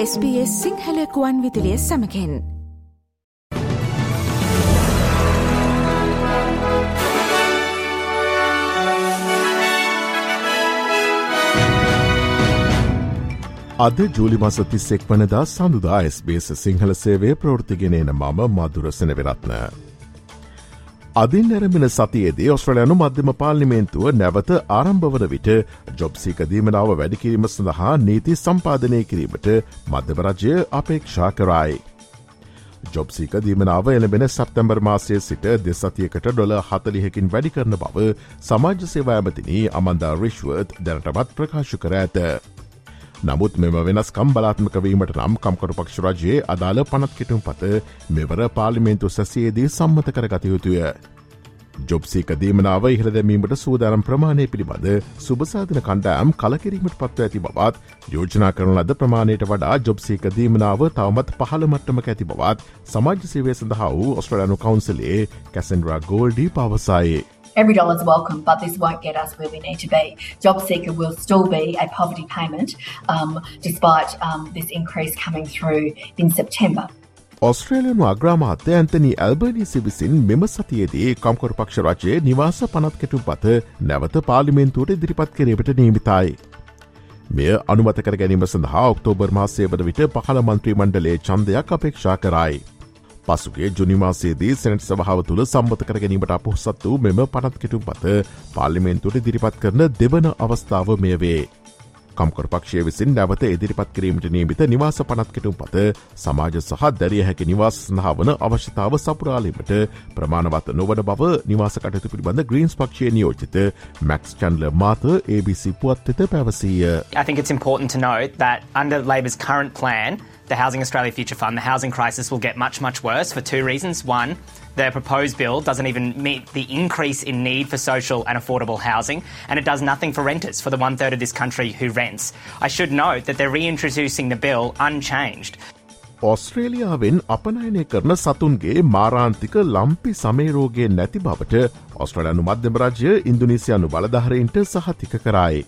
SBS සිංහලකුවන් විදිලිය සමකෙන් අද ජූලි මස තිස්සෙක් වනදා සඳුදා ස්බේස සිංහල සේවය ප්‍රෘතිගෙනන මම මදුරසන වෙරත්න. අදින් නැරමෙන සතියේදී ඔස්ට්‍රලයනු මධ්‍යම පාර්ලිමේන්තුව නැවත ආරම්භවන විට ජොබ්සික දීමනාව වැඩිකිරීම සඳහා නීති සම්පාධනය කිරීමට මධ්‍යවරජය අපේක්ෂා කරයි. ජොබ්සික දීමනාව එළබෙන සප්තැම්බර් මාසය සිට දෙසතියකට ඩොල හතලිහකින් වැඩි කරන බව සමාජ සේවාඇමතිනී අමන්දා රිශ්වර්ත් දැනටමත් ප්‍රකාශ කර ඇත. නමුත් මෙම වෙනස් කම්බලාත්මක වීමට නම් කම්කරු පක්ෂ රජයේ අදාළ පනත් කෙටුම් පත මෙවර පාලිමේන්තු සැසයේදී සම්මත කර ගතයුතුය. ජොබ්සික දීමනාව ඉහළ දැමීමට සූදානම් ප්‍රමාණය පිළිබඳ සුභසාධන කණ්ඩෑම් කලකිරීමට පත්ව ඇති බවත් යෝජනා කරන ලද ප්‍රමාණයට වඩා ජොබ්සීක දීමනාව තවමත් පහළ මට්ටමක ඇති බවත් සමාජ සේවය සඳහා වූ ඔස්ට්‍රලයානු කවන්සලේ කැසන්ඩරා ගෝල්ඩී පවසයි. Every dollar is welcome, but this won't get us where we need to be. Job seeker will still be a poverty payment um, despite um, this increase coming through in September. ඔස්ට්‍රේලියනු අග්‍රාමාත්‍ය Anthony Albanese විසින් මෙම සතියේදී කම්කොර පක්ෂ රජයේ නිවාස පනත් කෙටුම් පත නැවත පාලිමෙන්තුවට ඉදිරිපත් කිරීමට නීමිතයි. මෙය අනුමත කර ගැනීම සඳහා ඔක්තෝබර් මාසය වන විට පහළ මන්ත්‍රී මණ්ඩලේ චන්දයක් අපේක්ෂා කරයි. පසුගේ ජුනිමාසේදී සැනට සභාව තුළ සම්බත කර ගැනීමට අපොහසත් වූ මෙම පනත් කෙටුම් පත පාලිමෙන්තුවට දිරිපත් කරන දෙවන අවස්ථාව මෙය වේ. කම්කොර පක්ෂය විසින් නැවත ඉදිරිපත් කිරීමට නියමිත නිවාස පනත් කෙටුම් පත සමාජ සහ දැරිය හැකි නිවාස සඳහා වන අවශ්‍යතාව සපුරාලීමට ප්‍රමාණවත් නොවන බව නිවාස කටයුතු පිළිබඳ ග්‍රීන්ස් පක්ෂය නියෝජිත මැක්ස් චන්ල මාත ABC පුවත් වෙත පැවසීය. I think it's important to note that under Labor's current plan, the Housing Australia Future Fund, the housing crisis will get much, much worse for two reasons. One, the proposed bill doesn't even meet the increase in need for social and affordable housing, and it does nothing for renters, for the one third of this country who rents. I should note that they're reintroducing the bill unchanged. ඔස්ට්‍රේලියාවෙන් අපනයනය කරන සතුන්ගේ මාරාන්තික ලම්පි සමේරෝගේ නැති බවට ඔස්ට්‍රලයනු මධ්‍යම රජය ඉන්දුනිසියනු බලධහරයින්ට සහතික කරයි.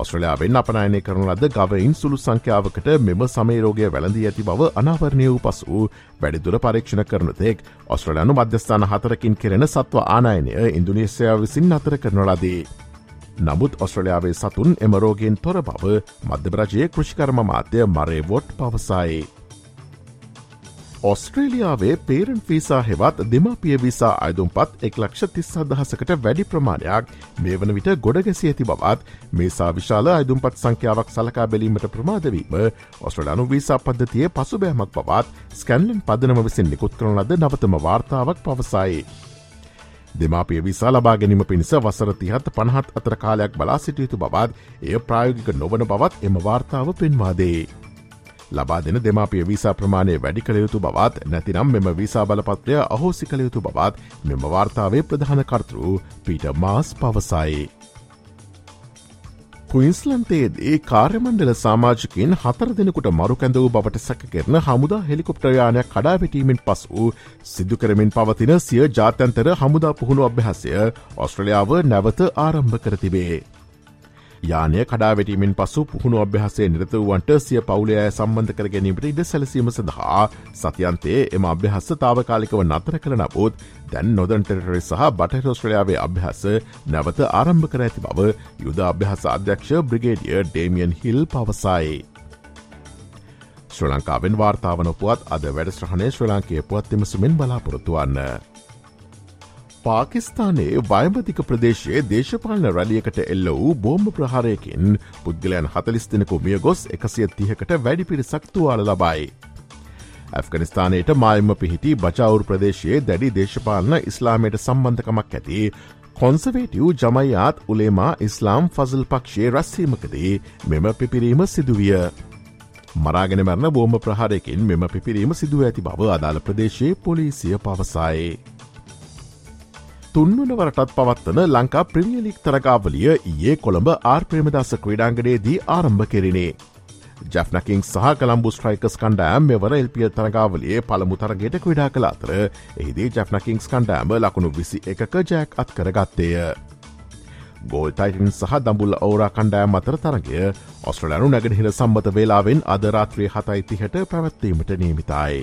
ඔස්ට්‍රලයාාවෙන් අපනයනය කරන ලද ගවයින් සුළු සංඛ්‍යාවකට මෙම සමේරෝගය වැළඳී ඇති බව අනාවරණය වූ පසු වැඩිදුර පරීක්ෂණ කරනතෙක් ඔස්ට්‍රලයානු මධ්‍යස්ථාන හතරකින් කෙරෙන සත්ව ආනයනය ඉන්දුනේසියාව විසින් අතර කරන ලදී. නමුත් ඔස්ට්‍රලයාාවේ සතුන් එමරෝගෙන් තොර බව මධ්‍යරජයේ කෘෂිකර්ම මාත්‍ය මරේවොට් පවසයි. ඔස්ට්‍රේලියාවේ පේරන් වීසා හෙවත් දෙමාපිය විසා අයදුම්පත් එක් ලක්ෂ තිස් අදහසකට වැඩි ප්‍රමාණයක් මේ වන විට ගොඩගැසි ඇති බවත් මේසා විශාල අයදුම්පත් සංඛ්‍යාවක් සලකා බැලීමට ප්‍රමාදවීම ඔස්ට්‍රලයානු වීසා පද්ධතිය පසුබෑමක් පවත් ස්කැන්ලන් පදනම විසින් නිකුත් කරන ලද නවතම වාර්තාවක් පවසයි. දෙමාපිය විසා ලබා ගැනීම පිණිස වසර තිහත් පණහත් අතර කාලයක් බලා සිටියයුතු බවත් එය ප්‍රායෝගික නොවන බවත් එම වාර්තාව පෙන්වාදේ. ලබා දෙන දෙමාපිය වීසා ප්‍රමාණය වැඩි කළයුතු බවත් නැතිනම් මෙම වීසා බලපත්‍රය අහෝසි කළයුතු බවත් මෙම වාර්තාවේ ප්‍රධාන කර්තරු පීට මාස් පවසයි. කුයින්ස්ලන්තයේදී කාර්යමණ්ඩල සාමාජිකින් හතර දෙනෙකුට මරු කැඳ වූ බවට සැකකරන හමුදා හෙලිකොප්ටරයානයක් කඩාවැටීමෙන් පස් වූ සිදු කරමින් පවතින සිය ජාතැන්තර හමුදා පුහුණු අභ්‍යහසය ඔස්ට්‍රලියාව නැවත ආරම්භ කරතිබේ. යානය කඩාවැටීමෙන් පසු පුහුණු අභ්‍යහසේ නිරත වුවන්ට සිය පවුලය සම්බන්ධ කර ගැනීමට ඉඩ සැලසීම සඳහා සතියන්තේ එම අභ්‍යහස්ස තාවකාලිකව නතර කළ නබෝත් දැන් නොදන්ටරි සහ බටහිරෝස්ට්‍රලයාාවේ අභ්‍යහස නැවත ආරම්භ කර ඇති බව යුද අභ්‍යහස අධ්‍යක්ෂ බ්‍රිගේඩිය ඩේමියන් හිල් පවසයි. ශ්‍ර ලංකාවෙන් වාර්තාවන පුවත් අද වැඩස්්‍රහණය ශ්‍ර ලංකේ පුවත් එමසුමෙන් බලාපොරොත්තුවන්න. පාකිස්ානයේ වයමතික ප්‍රදේශයේ දේශපාලන රැලියකට එල්ල වූ බෝම්භ ප්‍රහාරයකින් පුද්ගලයන් හතලිස් දෙනෙකු මිය ගොස් එකසිය තියකට වැඩි පිරිසක්තුවාල ලබයි. ඇෆගනිස්ථානයට මායම පිහිටි බචවුර් ප්‍රදේශයේ දැඩි දේශපාලන ඉස්ලාමයට සම්බන්ධකමක් ඇති කොන්සවේටව් ජමයියාත් උලේමා ඉස්ලාම් ෆසල් පක්ෂයේ රැස්සීමකදී මෙම පිපිරීම සිදුවිය. මරාගෙන මරණ බෝම ප්‍රහාරයකින් මෙම පිපිරීම සිදුව ඇති බව අදාළ ප්‍රදේශයේ පොලිසිය පවසයි. තුන්වනවරටත් පවත්වන ලංකා ප්‍රමියලික් තරගාවලිය ඒ කොළඹ ආර් ප්‍රේමදස ක්‍රඩාංගනයේදී ආරම්භ කෙරනේ. ජැෆ්නකින් සහ කළම්බු ස්ට්‍රයිකස් කණ්ඩෑම් මෙවර එල්පිය තරගාවලේ පළමු තරගයට ක්‍රඩා කළ අතර එහිදී ජැෆ්නකින්ස් කණ්ඩෑම ලකුණු විසි එකක ජෑක් අත් කරගත්තේය. ගෝල් ටයිටන් සහ දම්බුල් ඕරා කණ්ඩෑම් අතර තරගය ඔස්ට්‍රලයානු නැගෙනහිර සම්බත වෙලාවෙන් අදරාත්‍රයේ හතයිතිහට පැවැත්වීමට නියමිතයි.